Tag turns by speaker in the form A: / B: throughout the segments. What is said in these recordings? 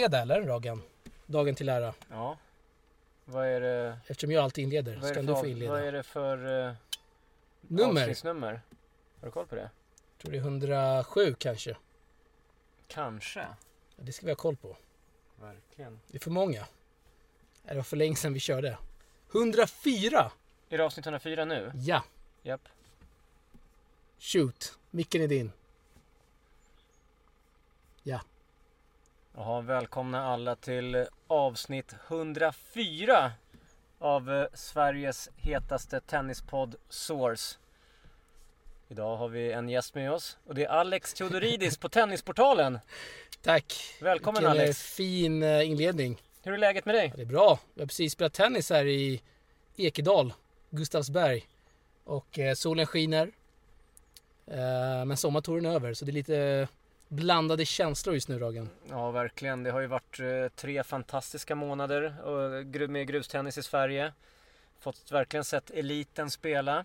A: inleda eller Ragan? Dagen till ära.
B: Ja. Vad är det?
A: Eftersom jag alltid inleder
B: Vad
A: ska du få inleda.
B: vad är det för uh,
A: Nummer?
B: avsnittsnummer? Har du koll på det?
A: Jag tror det är 107 kanske.
B: Kanske.
A: Ja, Det ska vi ha koll på.
B: Verkligen.
A: Det är för många. Det var för länge sedan vi körde. 104!
B: Är det avsnitt 104 nu?
A: Ja,
B: Japp.
A: shoot. Micken är din.
B: Jaha, välkomna alla till avsnitt 104 av eh, Sveriges hetaste tennispodd Source. Idag har vi en gäst med oss och det är Alex Theodoridis på Tennisportalen.
A: Tack.
B: Välkommen
A: Vilken eh,
B: Alex.
A: fin eh, inledning.
B: Hur är läget med dig?
A: Ja, det är bra. Vi har precis spelat tennis här i Ekedal, Gustavsberg. Och eh, solen skiner. Eh, men sommartouren är över så det är lite blandade känslor just nu Ragen.
B: Ja, verkligen. Det har ju varit eh, tre fantastiska månader och gru- med grustennis i Sverige. Fått verkligen sett eliten spela.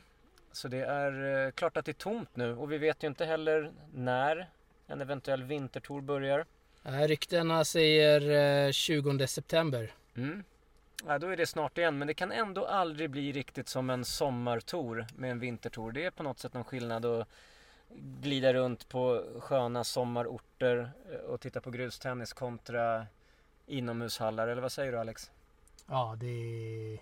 B: Så det är eh, klart att det är tomt nu och vi vet ju inte heller när en eventuell vintertour börjar.
A: Eh, ryktena säger eh, 20 september.
B: Mm. Ja, då är det snart igen, men det kan ändå aldrig bli riktigt som en sommartour med en vintertour. Det är på något sätt någon skillnad att glida runt på sköna sommarorter eh, och titta på grustennis kontra inomhushallar, eller vad säger du Alex?
A: Ja, det,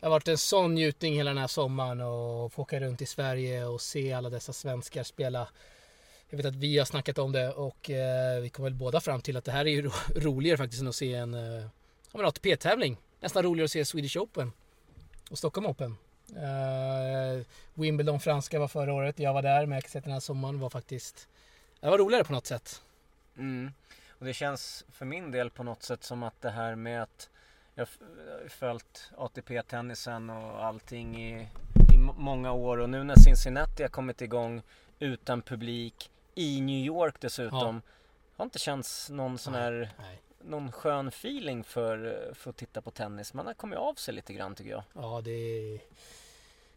A: det har varit en sån njutning hela den här sommaren och få åka runt i Sverige och se alla dessa svenskar spela. Jag vet att vi har snackat om det och eh, vi kom väl båda fram till att det här är ju ro roligare faktiskt än att se en, eh, en ATP-tävling. Nästan roligare att se Swedish Open och Stockholm Open. Eh, Wimbledon franska var förra året, jag var där men jag kan säga att den här sommaren var faktiskt, det var roligare på något sätt.
B: Mm. Och det känns för min del på något sätt som att det här med att jag följt ATP-tennisen och allting i, i många år och nu när Cincinnati har kommit igång utan publik i New York dessutom. Har inte känts någon sån här. Någon skön feeling för, för att titta på tennis. Man har kommit av sig lite grann tycker jag.
A: Ja, det är...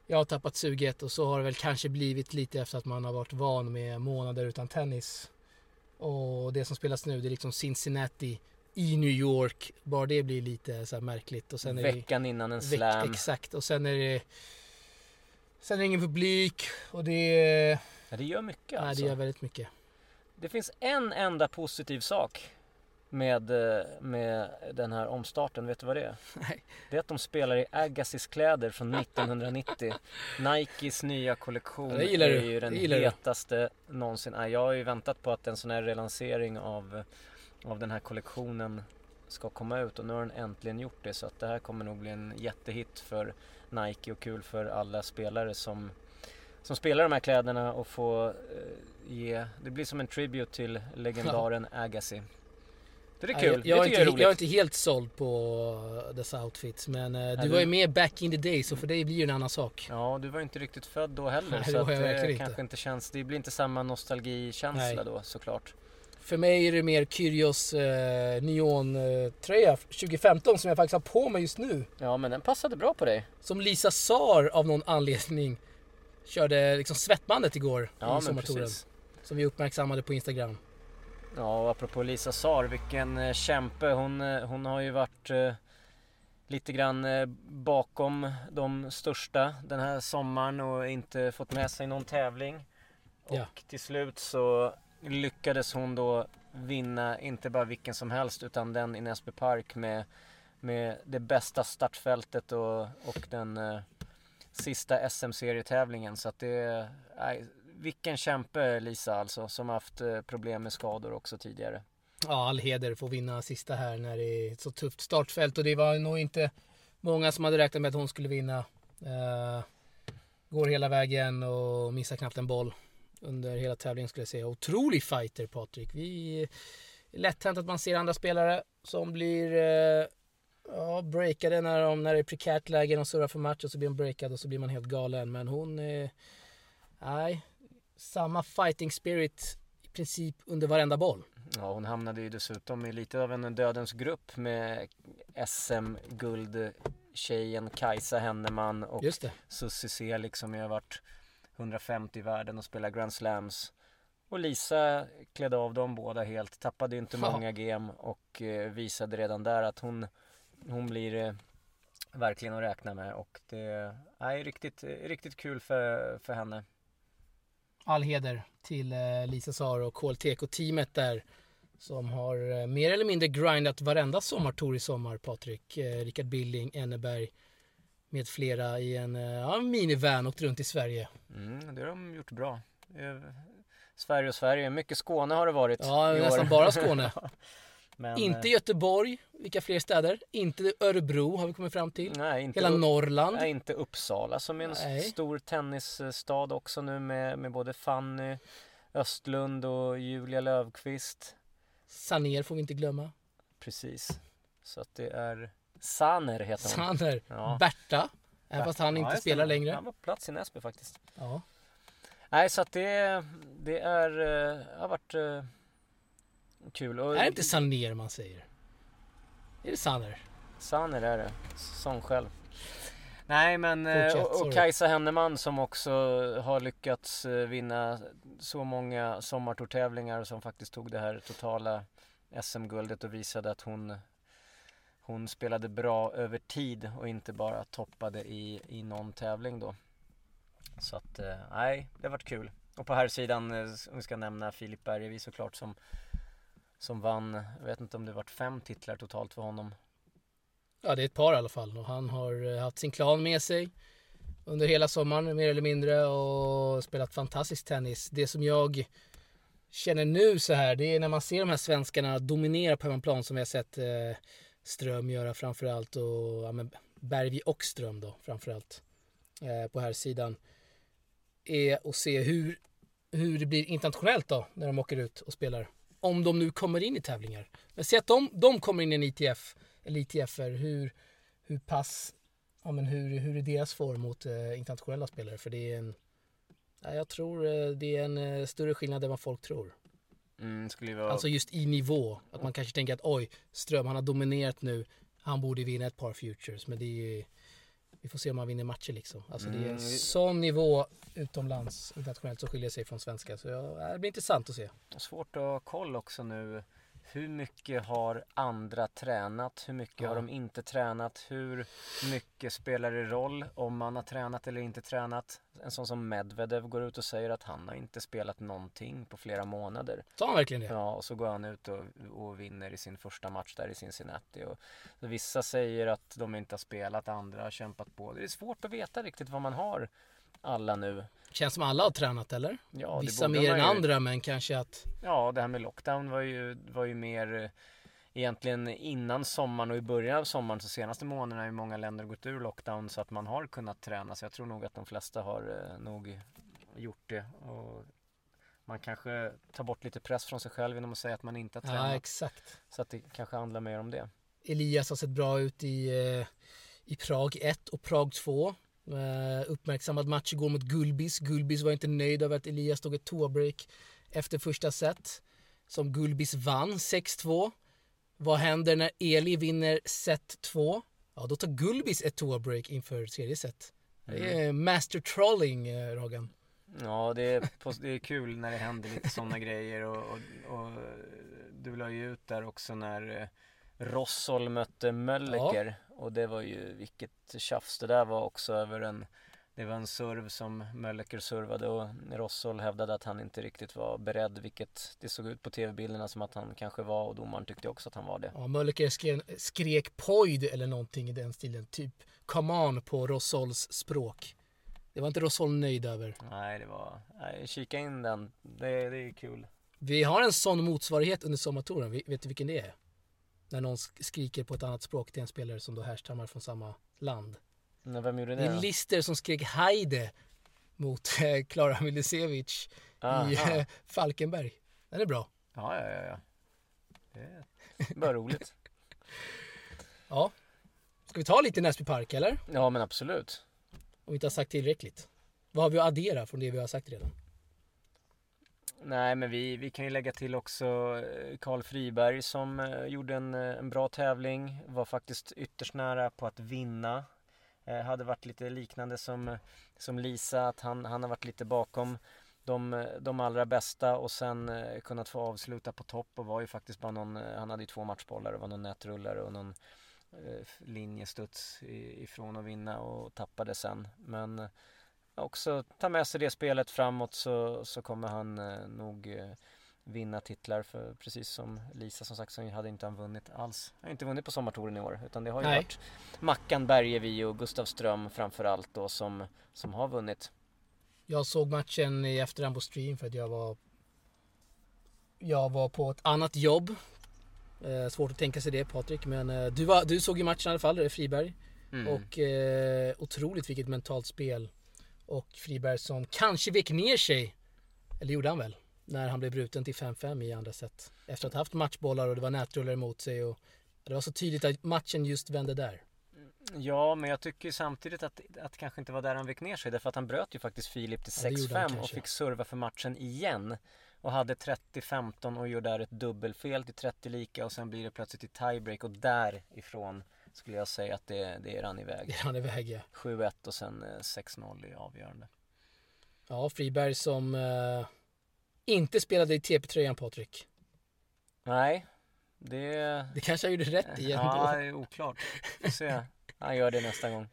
A: Jag har tappat suget och så har det väl kanske blivit lite efter att man har varit van med månader utan tennis. Och det som spelas nu det är liksom Cincinnati i New York. Bara det blir lite så märkligt. Och sen är det...
B: Veckan innan en
A: veck-
B: slam.
A: Exakt. Och sen är det... Sen är det ingen publik och det...
B: Ja, det gör mycket
A: Nej,
B: alltså.
A: det gör väldigt mycket.
B: Det finns en enda positiv sak med, eh, med den här omstarten. Vet du vad det är?
A: Nej.
B: Det är att de spelar i Agassiz kläder från 1990. Nikes nya kollektion
A: Ja,
B: är ju den
A: gillar du.
B: hetaste någonsin. Jag har ju väntat på att en sån här relansering av, av den här kollektionen ska komma ut och nu har den äntligen gjort det. Så att det här kommer nog bli en jättehit för Nike och kul för alla spelare som, som spelar de här kläderna och få eh, ge, det blir som en tribute till legendaren Agassi. Det är kul,
A: Jag, jag,
B: det
A: är inte,
B: jag är
A: inte helt såld på dessa outfits. Men eh, du
B: du-
A: var ju med back in the day så för dig blir det en annan sak.
B: Ja, du var ju inte riktigt född då heller
A: Nej, det
B: så
A: var
B: att det
A: verkligen
B: kanske
A: inte.
B: inte känns, det blir inte samma nostalgikänsla
A: Nej.
B: då såklart.
A: För mig är det mer Kyrgios eh, neontröja 2015 som jag faktiskt har på mig just nu.
B: Ja, men den passade bra på dig.
A: Som Lisa Sar av någon anledning körde liksom svettbandet igår
B: Ja,
A: i sommartouren. Som vi uppmärksammade på Instagram.
B: Ja, och apropå Lisa Sar, vilken eh, kämpe. Hon, eh, hon har ju varit eh, lite grann bakom de största den här sommaren och inte fått med sig någon tävling. Och
A: Ja.
B: till slut så lyckades hon då vinna, inte bara vilken som helst, utan den i Näsby Park med, med det bästa startfältet och, och den eh, sista SM-serietävlingen. Så att det är, vilken kämpe Lisa alltså, som haft eh, problem med skador också tidigare.
A: Ja, all heder får vinna sista här när det är ett så tufft startfält och det var nog inte många som hade räknat med att hon skulle vinna. Uh, går hela vägen och missar knappt en boll under hela tävlingen skulle jag säga. Otrolig fighter Patrik. Vi eh, är lätt hänt att man ser andra spelare som blir eh, ja, breakade när, de, när det är prekärt läge och surrar för match och så blir de breakad och så blir man helt galen. Men hon, eh, nej, samma fighting spirit i princip under varenda boll.
B: Ja, hon hamnade ju dessutom i lite av en dödens grupp med SM-guldtjejen Kajsa Henneman och. Susie Selig som ju har varit 150 i världen och spelar Grand Slams. och Lisa klädde av dem båda helt, tappade inte
A: Ja.
B: många game och eh, visade redan där att hon, hon blir eh, verkligen att räkna med och det är riktigt, riktigt kul för, för henne.
A: All heder till eh, Lisa Saro och KLTK-teamet där som har eh, mer eller mindre grindat varenda sommartour i sommar, Patrik. Eh, Rickard Billing, Enneberg med flera i en ja, minivan åkt runt i Sverige.
B: Mm, det har de gjort bra. Sverige och Sverige, mycket Skåne har det varit
A: Ja, nästan bara Skåne.
B: Men,
A: Inte
B: eh,
A: Göteborg, vilka fler städer? Inte Örebro har vi kommit fram till.
B: nej, inte,
A: Hela Norrland.
B: nej, inte Uppsala som är en
A: Nej.
B: stor tennisstad också nu med, med både Fanny Östlund och Julia Lövqvist.
A: Saner får vi inte glömma.
B: Precis. Så att det är Saner heter hon.
A: Saner.
B: Ja.
A: Berta. Även fast han
B: Ja,
A: inte spelar
B: det.
A: längre.
B: Han var på plats i Näsby faktiskt.
A: Ja.
B: Nej, så att det, det är, eh, har varit eh, kul. Och
A: Är det inte Saner man säger? Är det Saner?
B: Sanner är det. Sång själv. Nej men eh,
A: Fortsätt,
B: och, och. Kajsa Henneman som också har lyckats eh, vinna så många sommartourtävlingar som faktiskt tog det här totala SM-guldet och visade att hon hon spelade bra över tid och inte bara toppade i, i någon tävling då. Så att eh, nej, det har varit kul. Och på här sidan om vi ska nämna Filip Bergevi såklart som som vann, jag vet inte om det varit fem titlar totalt för honom.
A: Ja, det är ett par i alla fall. Och han har eh, haft sin klan med sig under hela sommaren mer eller mindre och spelat fantastisk tennis. Det som jag känner nu så här, det är när man ser de här svenskarna dominera på hemmaplan som vi har sett eh, Ström göra framförallt och ja, men Bergvi och Ström då framförallt eh, på här sidan är att se hur, hur det blir internationellt då när de åker ut och spelar. Om de nu kommer in i tävlingar. Men se att de, de kommer in i en ITF eller ITFer, hur, hur pass, ja men hur, hur är deras form mot eh, internationella spelare? För det är en, ja, jag tror eh, det är en eh, större skillnad än vad folk tror.
B: Mm, vara...
A: Alltså just i nivå. Att man kanske tänker att oj, Ström han har dominerat nu, han borde vinna ett par futures. Men det är ju, vi får se om han vinner matcher liksom. Alltså det är
B: Mm,
A: en
B: vi-
A: sån nivå utomlands, internationellt, som skiljer sig från svenska. Så det blir intressant att se.
B: Svårt att ha koll också nu. Hur mycket har andra tränat? Hur mycket
A: Ja.
B: har de inte tränat? Hur mycket spelar det roll om man har tränat eller inte tränat? En sån som Medvedev går ut och säger att han har inte spelat någonting på flera månader.
A: Sa han verkligen det?
B: Ja, och så går han ut och, och vinner i sin första match där i Cincinnati. Och vissa säger att de inte har spelat, andra har kämpat på. Det är svårt att veta riktigt vad man har alla nu.
A: Känns som alla har tränat eller?
B: Ja,
A: Vissa mer än
B: ju-
A: andra men kanske att
B: Ja, det här med lockdown var ju, var ju mer eh, egentligen innan sommaren och i början av sommaren så senaste månaderna har ju många länder gått ur lockdown så att man har kunnat träna. Så jag tror nog att de flesta har eh, nog gjort det. Och man kanske tar bort lite press från sig själv genom att säga att man inte har
A: Ja,
B: tränat.
A: exakt.
B: så att det kanske handlar mer om det.
A: Elias har sett bra ut i, eh, i Prag 1 och Prag 2. Eh, uppmärksammad match igår mot Gulbis. Gulbis var inte nöjd över att Elias tog ett toabreak efter första set. Som Gulbis vann 6-2. Vad händer när Eli vinner set 2? Ja, då tar Gulbis ett toabreak inför serieset. Det är master trolling, eh, Rogan.
B: Ja, det är, det är kul när det händer lite sådana grejer och, och, och du la ju ut där också när eh, Rossol mötte Mölleker och det var ju vilket tjafs det där var också över en det var en serv som Mölleker servade och Rossol hävdade att han inte riktigt var beredd vilket det såg ut på tv-bilderna som att han kanske var och domaren tyckte också att han var det.
A: Ja, Mölleker skrek, skrek pojd eller någonting i den stilen. Typ come on på Rossols språk. Det var inte Rossol nöjd över.
B: Nej, det var, nej, kika in den, det, det är kul.
A: Vi har en sån motsvarighet under sommartouren. Vi- Vet du vilken det är? När någon sk- skriker på ett annat språk till en spelare som då härstammar från samma land.
B: Men vem gjorde
A: Det
B: det
A: är? Lister som skrek Heide mot eh, Klara Milisevic i
B: Aha.
A: eh, Falkenberg. Den är bra.
B: Ja, ja, ja, ja. Det är bara roligt.
A: Ja. Ska vi ta lite Näsby Park eller?
B: Ja, men absolut.
A: Om vi inte har sagt tillräckligt. Vad har vi att addera från det vi har sagt redan?
B: Nej, men vi, vi kan ju lägga till också eh, Karl Friberg som eh, gjorde en, eh, en bra tävling. Var faktiskt ytterst nära på att vinna. Eh, hade varit lite liknande som, som Lisa, att han, han har varit lite bakom de, de allra bästa och sen eh, kunnat få avsluta på topp och var ju faktiskt bara någon, han hade ju två matchbollar, det var någon nätrullare och någon eh, linjestuds ifrån att vinna och tappade sen. Men eh, också ta med sig det spelet framåt så, så kommer han eh, nog eh, vinna titlar för precis som Lisa som sagt så hade inte han vunnit alls. Han har inte vunnit på sommartouren i år utan det har ju Nej. varit Mackan Bergevi och Gustav Ström framförallt då som, som har vunnit.
A: Jag såg matchen i efterhand på stream för att jag var jag var på ett annat jobb. Eh, svårt att tänka sig det Patrik men eh, du, var, du såg ju matchen i alla fall, det är Friberg. Mm. Och eh, otroligt vilket mentalt spel. Och Friberg som kanske vek ner sig, eller gjorde han väl? när han blev bruten till 5-5 i andra set. Efter att ha haft matchbollar och det var nätrullar emot sig och det var så tydligt att matchen just vände där.
B: Ja, men jag tycker samtidigt att, att kanske inte var där han vek ner sig därför att han bröt ju faktiskt Filip till 6-5 ja, och fick serva för matchen igen. Och hade 30-15 och gjorde där ett dubbelfel till 30 lika och sen blir det plötsligt i tiebreak och därifrån skulle jag säga att det, det rann iväg.
A: Det rann iväg ja.
B: 7-1 och sen 6-0 i avgörande.
A: Ja, Friberg som eh inte spelade i TP-tröjan Patrik.
B: Nej, det...
A: Det kanske han gjorde rätt i ändå.
B: Ja, det är oklart. Vi se. Han gör det nästa gång.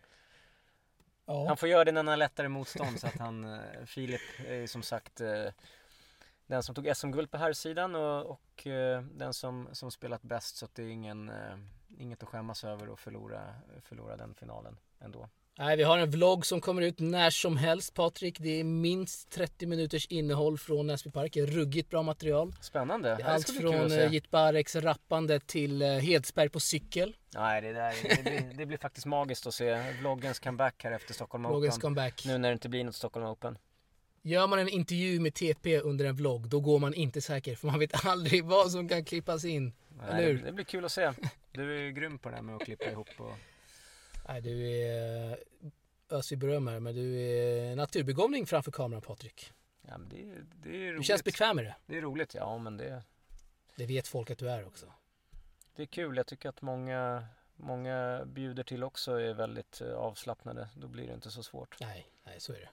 B: Ja. Han får göra det när han har lättare motstånd så att han, eh, Filip är som sagt eh, den som tog SM-guld på här sidan och, och eh, den som, som spelat bäst så att det är ingen, inget att skämmas över att förlora, förlora den finalen ändå.
A: Nej, vi har en vlogg som kommer ut när som helst Patrik. Det är minst 30 minuters innehåll från Näsby Park. Ruggigt bra material.
B: Spännande.
A: Det allt från eh, Jitbareks rappande till eh, Hedsberg på cykel.
B: Nej, det, där, det, blir, det blir faktiskt magiskt att se vloggens comeback här efter Stockholm Vloggens Open.
A: comeback.
B: Nu när det inte blir något Stockholm Open.
A: Gör man en intervju med TP under en vlogg, då går man inte säker. För man vet aldrig vad som kan klippas in.
B: Nej, det, blir kul att se. Du är grym på det här med att klippa ihop och
A: Nej, du är ösig beröm här, men du är naturbegåvning framför kameran Patrik.
B: Ja, men det, det är roligt.
A: Du känns bekväm med det.
B: Det är roligt, ja men det...
A: Det vet folk att du är också.
B: Det är kul, jag tycker att många, många bjuder till också är väldigt eh, avslappnade. Då blir det inte så svårt.
A: Nej, nej så är det.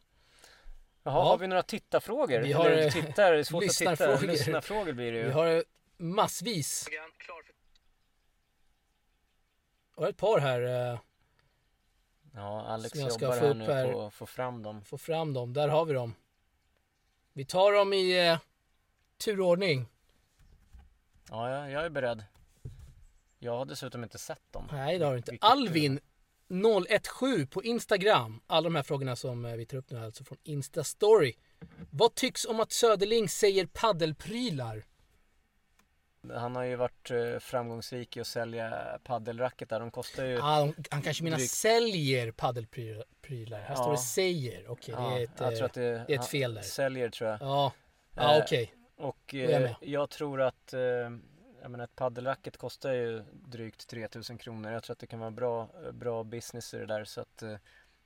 B: Jaha, ja. har vi några tittarfrågor?
A: Vi har
B: Eller tittar, det är svårt att titta. Lyssnarfrågor blir det ju.
A: Vi har massvis. Jag har ett par här. Eh,
B: Ja, Alex jobbar här nu här, på att få fram dem.
A: Få fram dem, där har vi dem. Vi tar dem i eh, turordning.
B: Ja, jag, jag är beredd. Jag har dessutom inte sett dem.
A: Nej, det har du inte. Vilket Alvin 017 på Instagram. Alla de här frågorna som eh, vi tar upp nu alltså från Instastory. Vad tycks om att Söderling säger paddelprylar?
B: Han har ju varit eh, framgångsrik i att sälja paddelracketar. De kostar ju...
A: Ah, han kanske menar drygt... säljer paddelprylar. Här ja. står det säger. Okej, okay, ja, det, är ett, det, det är ett fel där.
B: Säljer tror jag.
A: Ja, ja okej. Okay.
B: Och jag, eh, jag, tror att eh, jag menar, ett paddelracket kostar ju drygt 3000 kronor. Jag tror att det kan vara bra, bra business i det där. Så att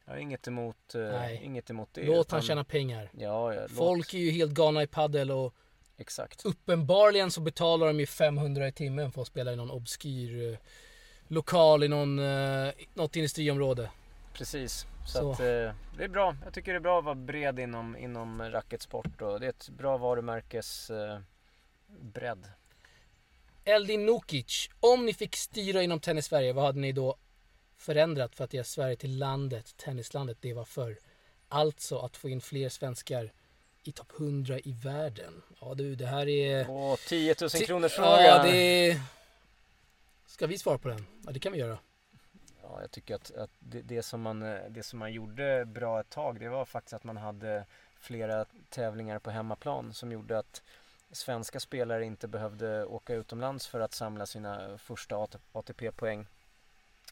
B: jag har inget emot, Nej. inget emot det.
A: Låt utan... han tjäna pengar.
B: Ja, ja,
A: Folk är ju helt galna i paddel och
B: Exakt.
A: Uppenbarligen så betalar de ju 500 i timmen för att spela i någon obskyr eh, lokal i någon, eh, något industriområde.
B: Precis, så, så. Att, eh, det är bra. Jag tycker det är bra att vara bred inom, inom racketsport och det är ett bra varumärkes eh, bredd.
A: Eldin Nukic, om ni fick styra inom Tennis Sverige, vad hade ni då förändrat för att göra Sverige till landet, tennislandet det var förr? Alltså att få in fler svenskar i topp 100 i världen. Ja du, det här är...
B: Åh, 10 000 kronors fråga. Ja,
A: det är... Ska vi svara på den? Ja, det kan vi göra.
B: Ja, jag tycker att, att det, det, som man, det som man gjorde bra ett tag, det var faktiskt att man hade flera tävlingar på hemmaplan som gjorde att svenska spelare inte behövde åka utomlands för att samla sina första ATP-poäng.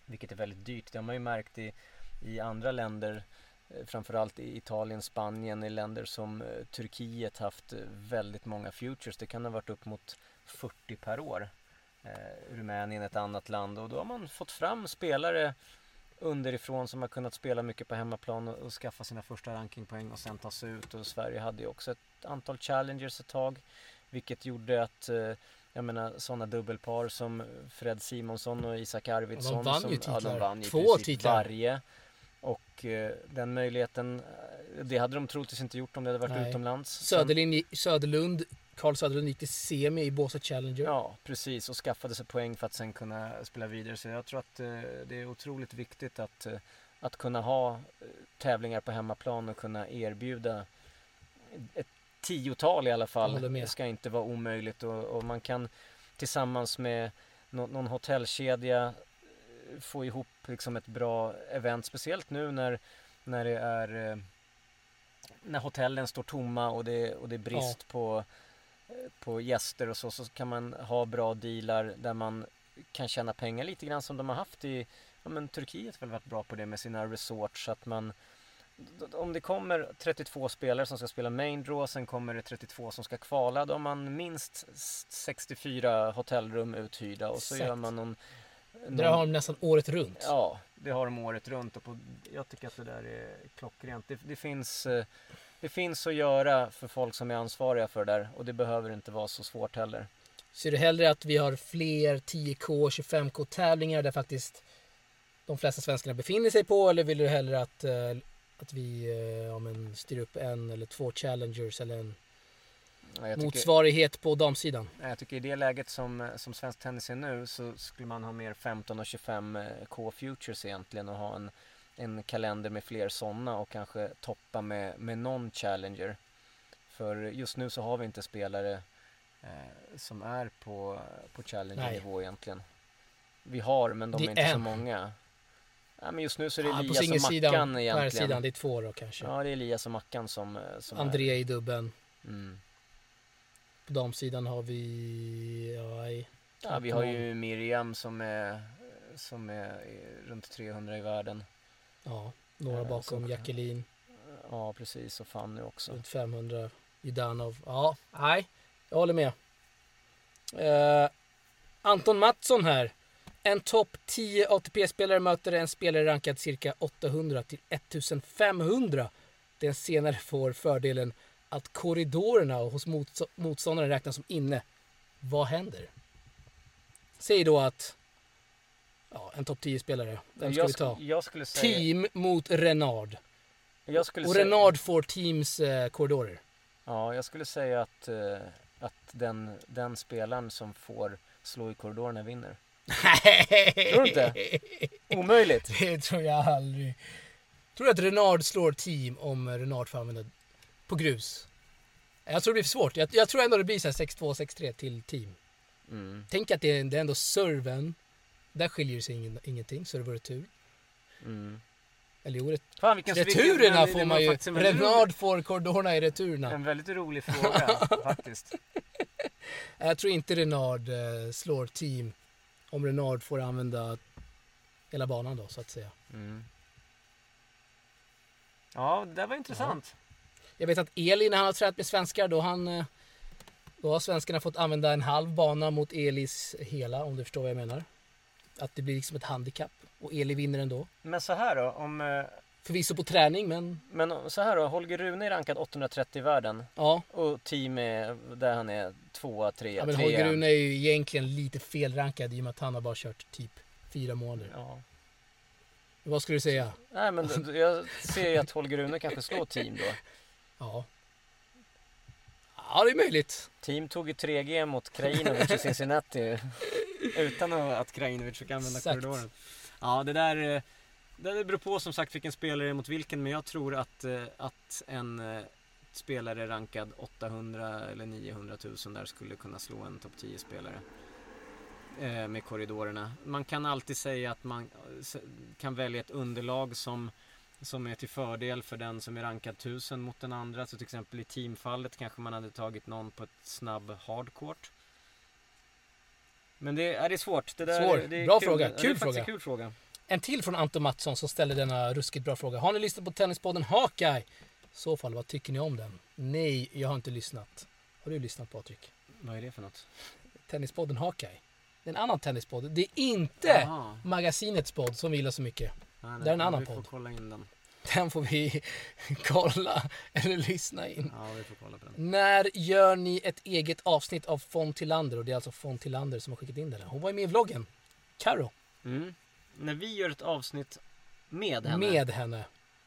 B: Vilket är väldigt dyrt. Det har man ju märkt i, i andra länder Eh, framförallt i Italien, Spanien, i länder som eh, Turkiet haft eh, väldigt många futures. Det kan ha varit upp mot 40 per år. Rumänien ett annat land och då har man fått fram spelare underifrån som har kunnat spela mycket på hemmaplan och, skaffa sina första rankingpoäng och sen ta sig ut. Och Sverige hade ju också ett antal challengers ett tag. Vilket gjorde att jag menar sådana dubbelpar som Fred Simonsson och Isak Arvidsson.
A: De vann
B: ju
A: titlar.
B: Ja, de vann ju
A: Två titlar.
B: varje. Och eh, den möjligheten Det hade de troligtvis inte gjort om det hade varit
A: Nej.
B: utomlands.
A: Söderlund, Söderlund, Carl Söderlund gick till semi i Båstad Challenger.
B: Ja, precis. Och skaffade sig poäng för att sen kunna spela vidare. Så jag tror att eh, det är otroligt viktigt att, eh, att kunna ha eh, tävlingar på hemmaplan och kunna erbjuda ett tiotal i alla fall. Det ska inte vara omöjligt och, och man kan tillsammans med nå- någon hotellkedja eh, få ihop liksom ett bra event. Speciellt nu när, när det är eh, när hotellen står tomma och det, och det är brist på, eh, på gäster och så, så kan man ha bra dealar där man kan tjäna pengar lite grann som de har haft i ja, men Turkiet har väl varit bra på det med sina resorts. Så att man, om det kommer 32 spelare som ska spela main draw, sen kommer det 32 som ska kvala, då har man minst 64 hotellrum uthyrda och så
A: Exakt.
B: gör man någon...
A: Där har de nästan året runt.
B: Ja, det har de året runt och på, jag tycker att det där är klockrent. Det, det, finns, eh, det finns att göra för folk som är ansvariga för det där och det behöver inte vara så svårt heller.
A: Ser du hellre att vi har fler 10K, 25K tävlingar där faktiskt de flesta svenskarna befinner sig på eller vill du hellre att, eh, att vi eh, ja, men styr upp en eller två challengers eller en
B: Ja, Jag tycker,
A: motsvarighet på damsidan?
B: Ja, Jag tycker i det läget som, som svensk tennis är nu så skulle man ha mer 15 och 25 eh, K-futures egentligen och ha en, en kalender med fler sådana och kanske toppa med, med någon challenger. För just nu så har vi inte spelare eh, som är på, på challenger-nivå egentligen. Vi har men de
A: Det
B: är inte
A: är
B: så
A: en.
B: många. Ja, men just nu så är det
A: Ja, på
B: Elias och Mackan
A: på
B: egentligen.
A: sidan, det är två då kanske.
B: Ja det är Elias och Mackan som, som
A: André i dubben.
B: är. Mm.
A: På damsidan har vi... Ja, i-
B: Ja, vi har ju Miriam som är, som är runt 300 i världen.
A: ja några
B: Eh,
A: bakom.
B: som-
A: Jacqueline
B: Ja, precis. Och Fanny också.
A: runt 500. Judanov. Ja, nej. Jag håller med. Eh, Anton Mattsson här. En topp 10 ATP-spelare möter en spelare rankad cirka 800 till 1500. Den senare får fördelen att korridorerna hos mots- motståndaren räknas som inne. Vad händer? Säg då att ja, en topp 10-spelare. Vem ska
B: jag,
A: vi ta?
B: jag skulle säga...
A: Team mot Renard.
B: Jag skulle
A: Och
B: säga,
A: Renard får Teams eh, korridorer.
B: Ja, jag skulle säga att, eh, att den, den spelaren som får slå i korridorerna vinner. Tror du inte? Omöjligt.
A: Det tror jag aldrig. Tror du att Renard slår team om Renard får använda på grus? Jag tror det blir för svårt. Jag, jag tror ändå det blir så här 6-2, 6-3 till team.
B: Mm,
A: Tänk att det är, det är ändå serven. Där skiljer sig ingen, ingenting, serv och retur.
B: mm.
A: Eller jo, ret-
B: Fan,
A: returerna
B: vilken-
A: får
B: det
A: man ju. Renard får korridorerna i returerna.
B: En väldigt rolig fråga faktiskt.
A: Jag tror inte Renard eh, slår team om Renard får använda hela banan då, så att säga.
B: Mm. Ja, det där var intressant.
A: Jag vet att Eli när han har tränat med svenskar då han eh, då har svenskarna fått använda en halv bana mot Elis hela om du förstår vad jag menar. Att det blir liksom ett handikapp och Eli vinner ändå.
B: Men så här då, om... eh,
A: Förvisso på träning men
B: Men så här då, Holger Rune är rankad 830 i världen
A: ja.
B: och team är där han är tvåa, trea,
A: ja men
B: trea.
A: Holger Rune är ju egentligen lite felrankad i och med att han har bara kört typ fyra månader.
B: Ja.
A: Vad skulle du säga?
B: Nej men jag ser ju att Holger Rune kanske slår team då.
A: Ja. Ja det är möjligt.
B: Team tog ju 3G mot Krajinovic i Cincinnati utan att Krajinovic fick använda
A: Exakt.
B: korridoren. Ja det där, eh, det beror på som sagt vilken spelare mot vilken men jag tror att, eh, att en eh, spelare rankad 800 eller 900 000 där skulle kunna slå en topp 10 spelare. eh, Med korridorerna. Man kan alltid säga att man kan välja ett underlag som som är till fördel för den som är rankad 1000 mot den andra. Så till exempel i teamfallet kanske man hade tagit någon på ett snabb hardcourt. Men det är, det är svårt. Det där,
A: Svår.
B: Det är
A: Bra
B: kul.
A: fråga.
B: Ja,
A: Kul
B: faktiskt
A: fråga.
B: en kul fråga.
A: En till från Anton Mattsson som ställer denna ruskigt bra fråga. Har ni lyssnat på Tennispodden Hawkeye? I så fall, vad tycker ni om den? Nej, jag har inte lyssnat. Har du lyssnat Patrik?
B: Vad är det för något?
A: Tennispodden Hawkeye. Det är en annan tennispodd. Det är inte
B: Jaha.
A: magasinets podd som vi gillar så mycket.
B: Nej, nej,
A: Det är en annan
B: Vi får
A: podd.
B: kolla in den.
A: Den får vi kolla eller lyssna in.
B: Ja, vi får kolla på den.
A: När gör ni ett eget avsnitt av Fon Tillander? Och det är alltså Fon Tillander som har skickat in där. Hon var ju med i vloggen. Karo
B: Mm. När vi gör ett avsnitt med henne.
A: med henne.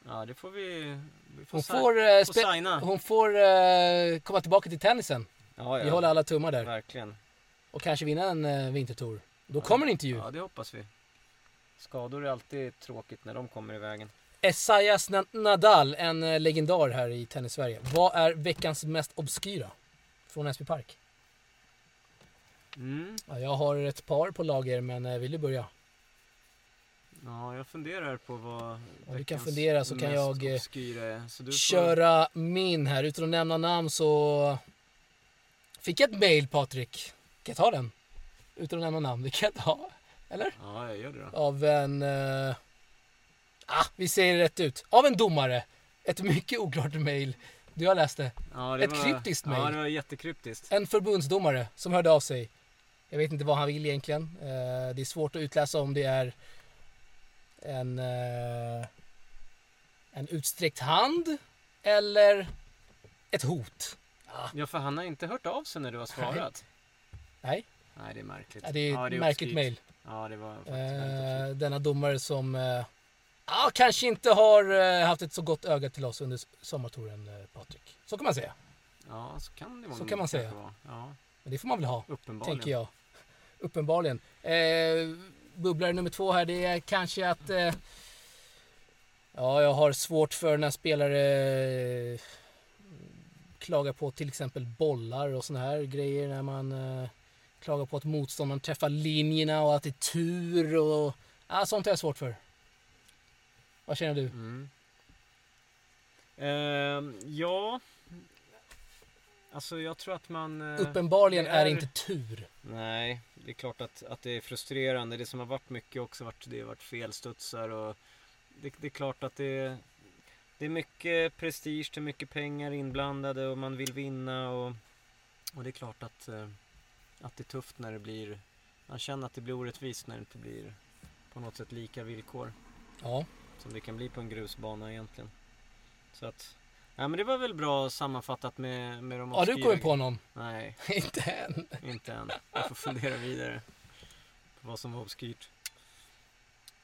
B: Ja, det får vi... vi får
A: Hon får, eh,
B: får signa.
A: hon får eh, komma tillbaka till tennisen.
B: Ja, ja.
A: Vi håller alla tummar där.
B: Verkligen.
A: Och kanske vinna en eh, vintertour. Då kommer en intervju.
B: Ja, det hoppas vi. Skador är alltid tråkigt när de kommer i vägen.
A: Esaias Na- Nadal, en eh, legendar här i Tennis-Sverige. Vad är veckans mest obskyra från Näsby Park?
B: Mm.
A: Ja, jag har ett par på lager, men eh, vill du börja?
B: Ja, jag funderar på vad
A: Ja, du kan fundera så kan jag, eh.
B: Så du får-
A: Köra min här. Utan att nämna namn så fick jag ett mail, Patrik. Kan jag ta den? Utan att nämna namn. Det kan jag ta. Eller?
B: Ja, jag gör det då.
A: Av en... eh, Ah, vi säger det rätt ut. Av en domare. Ett mycket oklart mail. Du har läst det.
B: Ja, det
A: Ett
B: var,
A: kryptiskt
B: Ja,
A: mejl.
B: det var jättekryptiskt.
A: En förbundsdomare som hörde av sig. Jag vet inte vad han vill egentligen. Eh, det är svårt att utläsa om det är en, eh, en utsträckt hand eller ett hot.
B: Ja, för han har inte hört av sig när du har svarat.
A: Nej,
B: Nej, det är märkligt.
A: det är
B: ja,
A: ett märkligt
B: obskyrt. Ja, det var faktiskt
A: Eh, denna domare som eh, ja, kanske inte har eh, haft ett så gott öga till oss under sommartouren, eh, Patrik. Så kan man säga.
B: Ja, så kan det vara.
A: så kan man säga.
B: Ja,
A: Men det får man väl ha.
B: uppenbarligen.
A: tänker jag. Uppenbarligen. Eh, bubblare nummer två här, det är kanske att... Eh, ja, jag har svårt för när spelare eh, klagar på till exempel bollar och såna här grejer. När man eh, klagar på att motståndaren träffar linjerna och att det är tur och... Ja, sånt har jag svårt för. Vad känner du?
B: Mm. Ehm, ja. Alltså jag tror att man... eh,
A: Uppenbarligen är
B: är-
A: inte tur.
B: Nej, det är klart att, att det är frustrerande. Det som har varit mycket också varit, det har varit felstudsar och det, det är klart att det, det är mycket prestige, det är mycket pengar inblandade och man vill vinna och, och det är klart att, eh, att det är tufft när det blir, man känner att det blir orättvist när det inte blir på något sätt lika villkor
A: Ja,
B: som det kan bli på en grusbana egentligen. Så att, ja men det var väl bra sammanfattat med, med de
A: har du kommit på någon?
B: Nej,
A: inte än.
B: inte än. Jag får fundera vidare på vad som var obskyrt.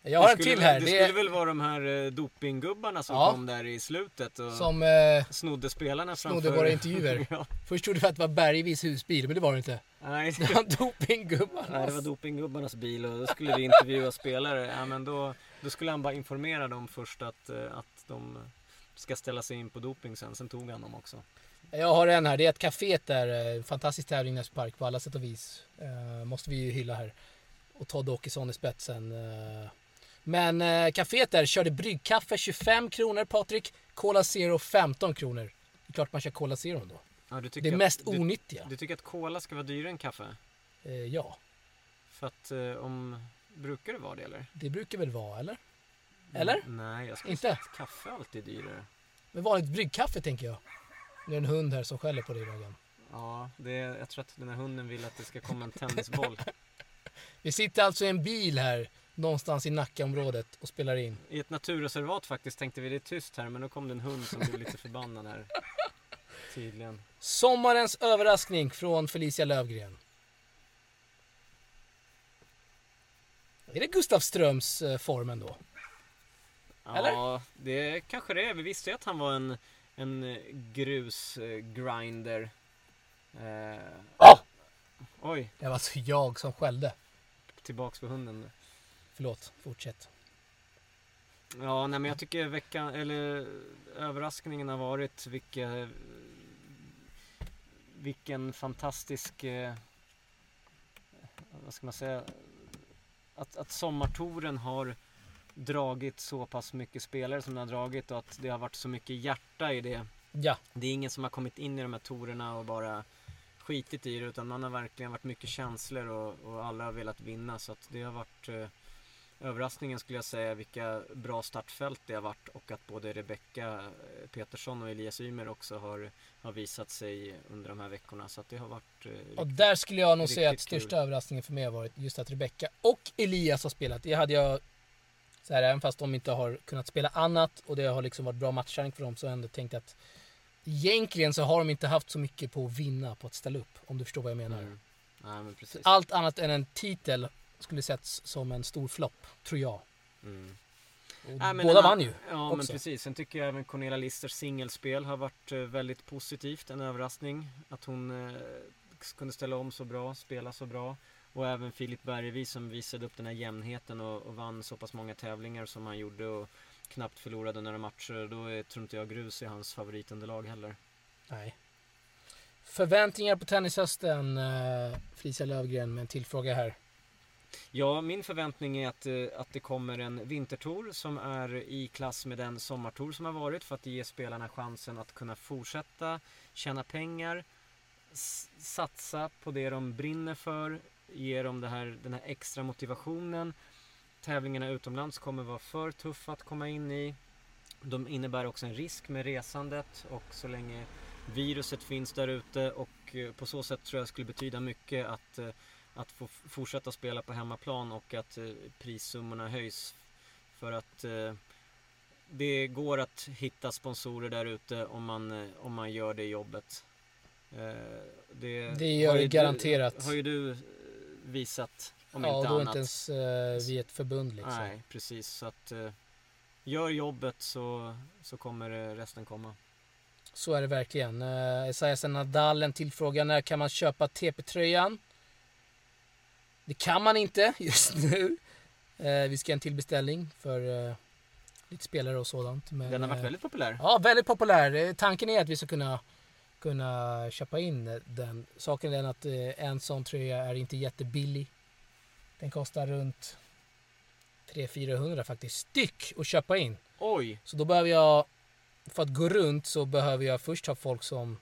A: Jag har en till här.
B: Det
A: Det
B: skulle
A: är
B: väl vara de här eh, dopinggubbarna som
A: Ja.
B: kom där i slutet och
A: som... Eh,
B: snodde spelarna
A: Snodde
B: framför.
A: våra intervjuer.
B: ja.
A: Först trodde vi att det var Bergvis husbil, men det var det inte.
B: Nej,
A: Det var dopinggubbarna.
B: Nej, det var dopinggubbarnas bil och då skulle vi intervjua spelare. Ja, men då, då skulle han bara informera dem först att, eh, att de ska ställa sig in på doping sen. Sen tog han dem också.
A: Jag har en här, det är ett café där, eh, fantastisk tävling i Näsby Park på alla sätt och vis. Eh, måste vi ju hylla här. Och Todd Åkesson i spetsen. Eh, men eh, caféet där körde bryggkaffe 25 kronor Patrik. Cola Zero 15 kronor. Det är klart man kör Cola Zero då.
B: Ja, du tycker
A: Det
B: att-
A: mest
B: du,
A: onyttiga.
B: du tycker att cola ska vara dyrare än kaffe?
A: Eh, ja,
B: För att eh, om... Brukar det vara det eller?
A: det brukar väl vara, eller? Eller?
B: Mm, nej, jag skulle
A: Inte?
B: säga att kaffe alltid är dyrare.
A: Men vanligt bryggkaffe tänker jag. Det är en hund här som skäller på dig Ragan.
B: Ja, det är, jag tror att den här hunden vill att det ska komma en tennisboll.
A: Vi sitter alltså i en bil här någonstans i Nackaområdet och spelar in.
B: I ett naturreservat faktiskt tänkte vi det är tyst här men då kom det en hund som blev lite förbannad här. Tydligen.
A: Sommarens överraskning från Felicia Lövgren. Är det Gustav Ströms eh, formen då? Eller?
B: Ja, det kanske det är. Vi visste ju att han var en, en grusgrinder. Eh,
A: Ja!
B: oj,
A: Det var alltså jag som skällde.
B: tillbaks på hunden.
A: Förlåt, fortsätt.
B: Ja, nej men jag tycker veckan, eller överraskningen har varit vilka, vilken fantastisk, eh, vad ska man säga, att, att sommartouren har dragit så pass mycket spelare som den har dragit och att det har varit så mycket hjärta i det.
A: Ja,
B: Det är ingen som har kommit in i de här tourerna och bara skitit i det utan man har verkligen varit mycket känslor och, och alla har velat vinna så att det har varit eh, överraskningen skulle jag säga vilka bra startfält det har varit och att både Rebecka eh, Petersson och Elias Ymer också har, har visat sig under de här veckorna så att det har varit eh,
A: och
B: riktigt-
A: där skulle jag nog säga att
B: riktigt kul.
A: största överraskningen för mig har varit just att Rebecca och Elias har spelat. Det hade jag, så här, även fast de inte har kunnat spela annat och det har liksom varit bra matchträning för dem så har jag ändå tänkt att egentligen så har de inte haft så mycket på att vinna på att ställa upp. Om du förstår vad jag menar.
B: Mm. Nej.
A: Allt annat än en titel skulle setts som en stor flopp, tror jag.
B: Mm.
A: Nej, båda vann ju.
B: Ja också. men precis. Sen tycker jag även Cornelia Listers singelspel har varit eh, väldigt positivt. En överraskning. Att hon eh, kunde ställa om så bra, spela så bra. Och även Filip Bergevi som visade upp den här jämnheten och, och, vann så pass många tävlingar som han gjorde och knappt förlorade några matcher. Då är, tror inte jag grus i hans favoritunderlag heller.
A: Nej. Förväntningar på tennishösten, eh, Felicia Lövgren med en tillfråga här.
B: Ja, min förväntning är att, eh, att det kommer en vintertour som är i klass med den sommartour som har varit för att ge spelarna chansen att kunna fortsätta tjäna pengar, satsa på det de brinner för, ge dem det här, den här extra motivationen. Tävlingarna utomlands kommer vara för tuffa att komma in i. De innebär också en risk med resandet och så länge viruset finns där ute och eh, på så sätt tror jag skulle betyda mycket att, eh, att få fortsätta spela på hemmaplan och att eh, prissummorna höjs. För att det går att hitta sponsorer där ute om man, om man gör det jobbet.
A: Det, det gör det garanterat.
B: Du, har ju du visat
A: om ja, inte annat. Ja, då inte ens vi ett förbund liksom.
B: Nej, precis. Så att gör jobbet så, så kommer resten komma.
A: Så är det verkligen. Esaias Nadal en till fråga. När kan man köpa TP-tröjan? Det kan man inte just nu. Uh, vi ska en till beställning för uh, lite spelare och sådant.
B: Men, Den har varit väldigt populär.
A: Ja, väldigt populär. Tanken är att vi ska kunna, kunna köpa in den. Saken är den att en sån tröja är inte jättebillig. Den kostar runt 300-400 faktiskt styck att köpa in.
B: Oj!
A: Så då behöver jag för att gå runt så behöver jag först ha folk som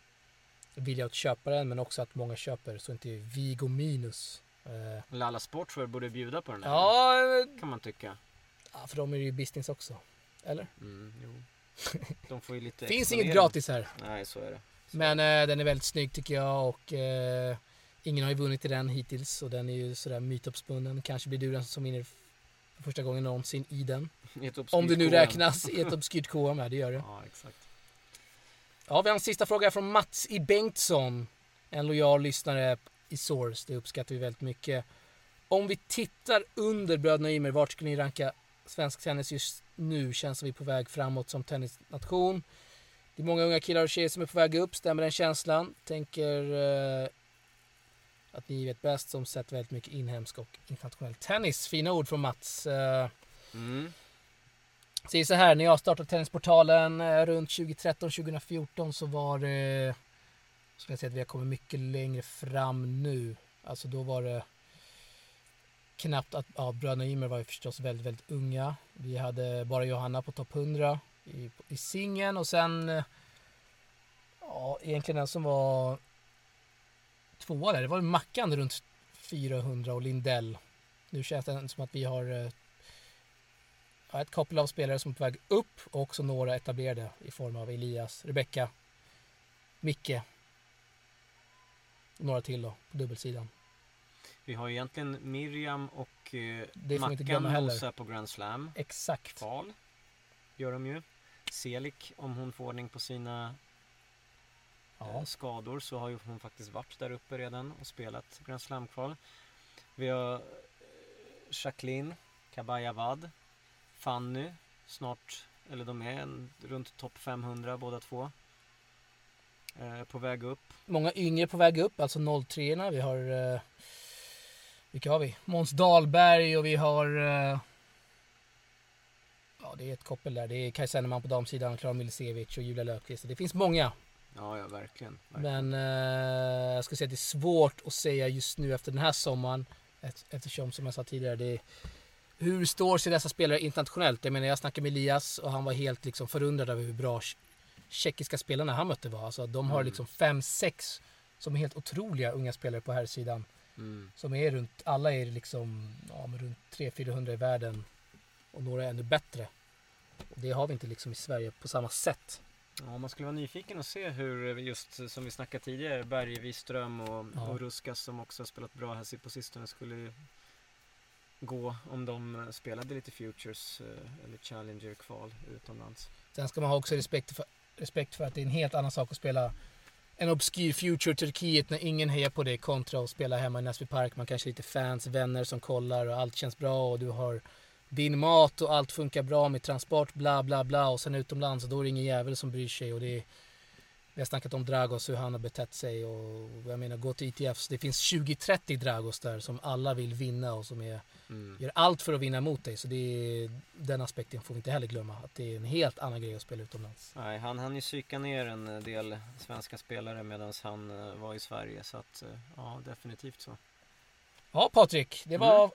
A: vill att köpa den men också att många köper så inte vi går minus.
B: Eh. Lalla Sportswear borde bjuda på den
A: här. Ja,
B: kan man tycka.
A: Ja, för de är ju business också. Eller?
B: Mm, jo. De får ju lite
A: Finns inget gratis här.
B: Nej, så är det. Så.
A: Men eh, den är väldigt snygg tycker jag och eh, ingen har ju vunnit i den hittills och den är ju sådär mytuppspunnen. Kanske blir du den som vinner för första gången någonsin i den. Om det nu räknas i ett obskyrt KM, ja det gör det.
B: Ja, exakt.
A: Ja, vi har en sista fråga från Mats i Bengtsson. En lojal lyssnare i Source, det uppskattar vi väldigt mycket. Om vi tittar under bröderna Ymer, vart skulle ni ranka svensk tennis just nu? Känns som vi är på väg framåt som tennisnation. Det är många unga killar och tjejer som är på väg upp, stämmer den känslan? Tänker eh, att ni vet bäst som sett väldigt mycket inhemsk och internationell tennis. Fina ord från Mats. Eh, mm. Säger så här, när jag startade Tennisportalen eh, runt 2013-2014 så var det, skulle jag säga att vi har kommit mycket längre fram nu. Alltså då var det knappt att, ja bröderna Ymer var ju förstås väldigt, väldigt unga. Vi hade bara Johanna på topp 100 i, i singeln och sen, ja egentligen den som var tvåa där, det var Mackan runt 400 och Lindell. Nu känns det som att vi har eh, ja, ett koppel av spelare som är på väg upp och också några etablerade i form av Elias, Rebecka, Micke några till då på dubbelsidan.
B: Vi har egentligen Miriam och eh, Mackan nosar på Grand Slam.
A: Exakt.
B: Kval gör de ju. Selik om hon får ordning på sina ja. skador så har ju hon faktiskt varit där uppe redan och spelat Grand Slam-kval. Vi har eh, Jacqueline Kabayavad, Fanny, snart, eller de är en, runt topp 500 båda två. Eh, på väg upp.
A: Många yngre på väg upp, alltså 03 Vi har, eh, vilka har vi? Måns Dahlberg och vi har eh, Ja, det är ett koppel där. Det är Kaj Senneman på damsidan, Klara Milisevic och Julia Löfqvist. Det finns många.
B: Ja, ja verkligen. verkligen.
A: Men eh, jag ska säga att det är svårt att säga just nu efter den här sommaren. Eftersom som jag sa tidigare, det är, hur står sig dessa spelare internationellt? Jag menar jag snackade med Elias och han var helt liksom förundrad över hur bra tjeckiska spelarna han mötte var. Alltså, de har mm. liksom fem, sex som är helt otroliga unga spelare på här sidan. Mm. Som är runt, alla är liksom ja, runt 300-400 i världen och några är ännu bättre. Och det har vi inte liksom i Sverige på samma sätt.
B: Ja, man skulle vara nyfiken och se hur just som vi snackade tidigare Berge, Wiström och, ja. och Ruskas som också har spelat bra här på sistone skulle gå om de spelade lite Futures eh, eller Challenger-kval utomlands.
A: Sen ska man ha också respekt för, respekt för att det är en helt annan sak att spela en obskyr Future Turkiet när ingen hejar på dig kontra att spela hemma i Näsby Park. Man kanske är lite fans, vänner som kollar och allt känns bra och du har din mat och allt funkar bra med transport, bla bla bla och sen utomlands och då är det ingen jävel som bryr sig och det är vi har snackat om Dragos, hur han har betett sig och jag menar gå till ITFs... Det finns 20-30 Dragos där som alla vill vinna och som är,
B: Mm.
A: gör allt för att vinna mot dig. Så det är, den aspekten får vi inte heller glömma. Att det är en helt annan grej att spela utomlands.
B: Nej, han hann ju psyka ner en del svenska spelare medan han eh, var i Sverige. Så att, eh, ja, definitivt så.
A: Ja Patrik, det var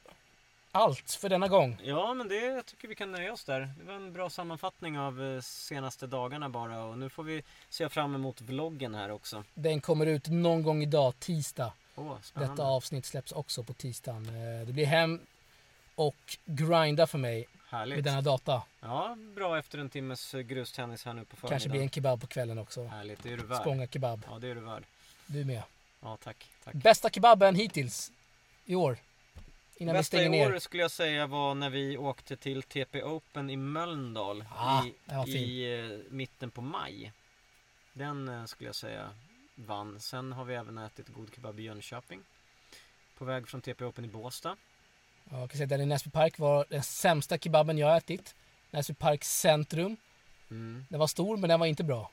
A: allt för denna gång.
B: Ja, men det jag tycker vi kan nöja oss där. Det var en bra sammanfattning av eh, senaste dagarna bara. Och nu får vi se fram emot vloggen här också.
A: Den kommer ut någon gång idag, tisdag.
B: Spännande.
A: Detta avsnitt släpps också på tisdagen. Det blir hem och grinda för mig med
B: Härligt.
A: denna data.
B: Ja, bra efter en timmes eh, grustennis här nu på förmiddagen.
A: Kanske blir en kebab på kvällen också.
B: Härligt, det är du värd.
A: Spånga kebab.
B: Ja, det är du värd.
A: Du med.
B: Ja, tack. tack.
A: Bästa kebaben hittills i år. Innan vi
B: Bästa
A: stänger
B: i år
A: ner.
B: skulle jag säga var när vi åkte till TP Open i Mölndal
A: Ah,
B: i, i eh, mitten på maj. Den eh, skulle jag säga vann. Sen har vi även ätit god kebab i Jönköping. På väg från TP Open i Båstad.
A: Ja, Jag kan säga att den i Näsby Park var den sämsta kebaben jag ätit. Näsby Park centrum.
B: Mm.
A: Den var stor men den var inte bra.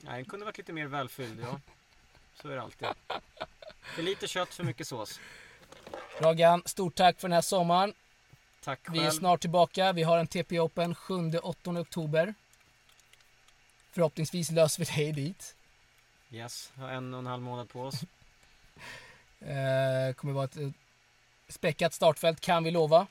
B: Nej, den kunde varit lite mer välfylld, ja. Så är det alltid. För lite kött, för mycket sås.
A: Ragan, stort tack för den här sommaren.
B: Tack
A: Vi är
B: själv.
A: snart tillbaka. Vi har en TP Open 7-8 oktober. Förhoppningsvis löser vi det dit.
B: Yes, har en och en halv månad på oss.
A: Eh, kommer vara ett späckat startfält kan vi lova.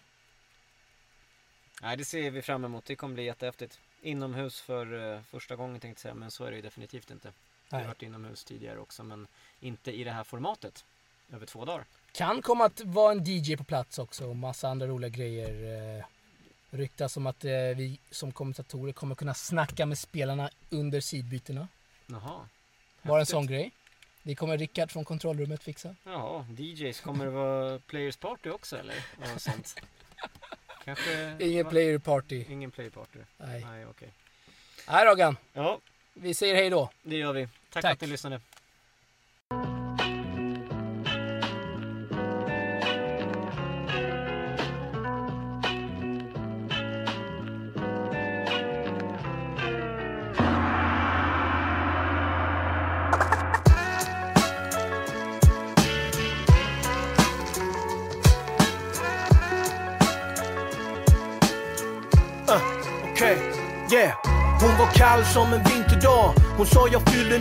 B: Nej, det ser vi fram emot. Det kommer bli jättehäftigt. Inomhus för eh, första gången tänkte jag säga, men så är det ju definitivt inte. Vi har
A: Nej.
B: varit inomhus tidigare också, men inte i det här formatet. Över två dagar.
A: Kan komma att vara en DJ på plats också och massa andra roliga grejer. Eh, ryktas om att eh, vi som kommentatorer kommer kunna snacka med spelarna under sidbytena.
B: Jaha.
A: Bara en sån grej. Det kommer Rickard från kontrollrummet fixa.
B: Jaha, DJs. Kommer det vara Players Party också eller? Har sånt? Kanske...
A: Ingen
B: va?
A: player party.
B: Ingen Player Party?
A: Nej.
B: Nej, okej.
A: Nej Ragan,
B: Ja,
A: vi säger hej då.
B: det gör vi. Tack, för
A: Tack.
B: att ni lyssnade.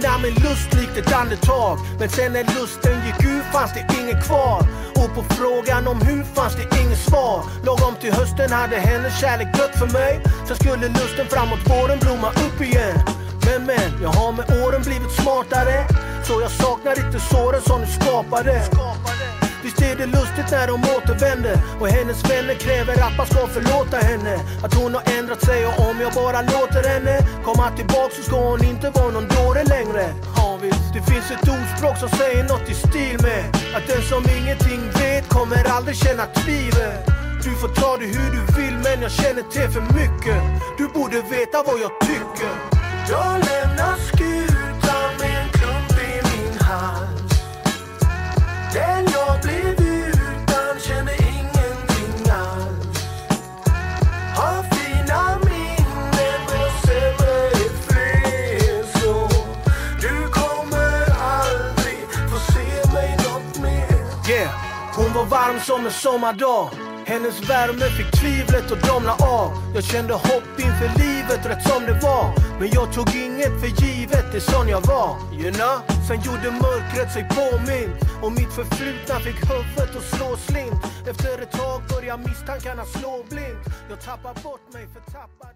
C: Sa jag när min lust likt ett andetag. Men sen när lusten gick ur fanns det inget kvar. Och på frågan om hur fanns det inget svar. Lagom till hösten hade hennes kärlek dött för mig. Sen skulle lusten framåt våren blomma upp igen. Men men, jag har med åren blivit smartare. Så jag saknar inte såren som du skapade. Visst är det lustigt när de återvänder. Och hennes vänner kräver att man ska förlåta henne. Att hon har ändrat sig och om jag bara låter henne komma tillbaks så ska hon inte vara någon dåre längre. Ja visst, det finns ett ordspråk som säger något i stil med Att den som ingenting vet kommer aldrig känna tvivel. Du får ta det hur du vill men jag känner till för mycket. Du borde veta vad jag tycker. Jag lämnar skur var varm som en sommardag. Hennes värme fick tvivlet att domna av. Jag kände hopp inför livet rätt som det var. Men jag tog inget för givet, det är sån jag var. You know? Sen gjorde mörkret sig påmint Och mitt förflutna fick huvudet att slå slint. Efter ett tag började misstankarna slå blint. Jag tappar bort mig förtappad och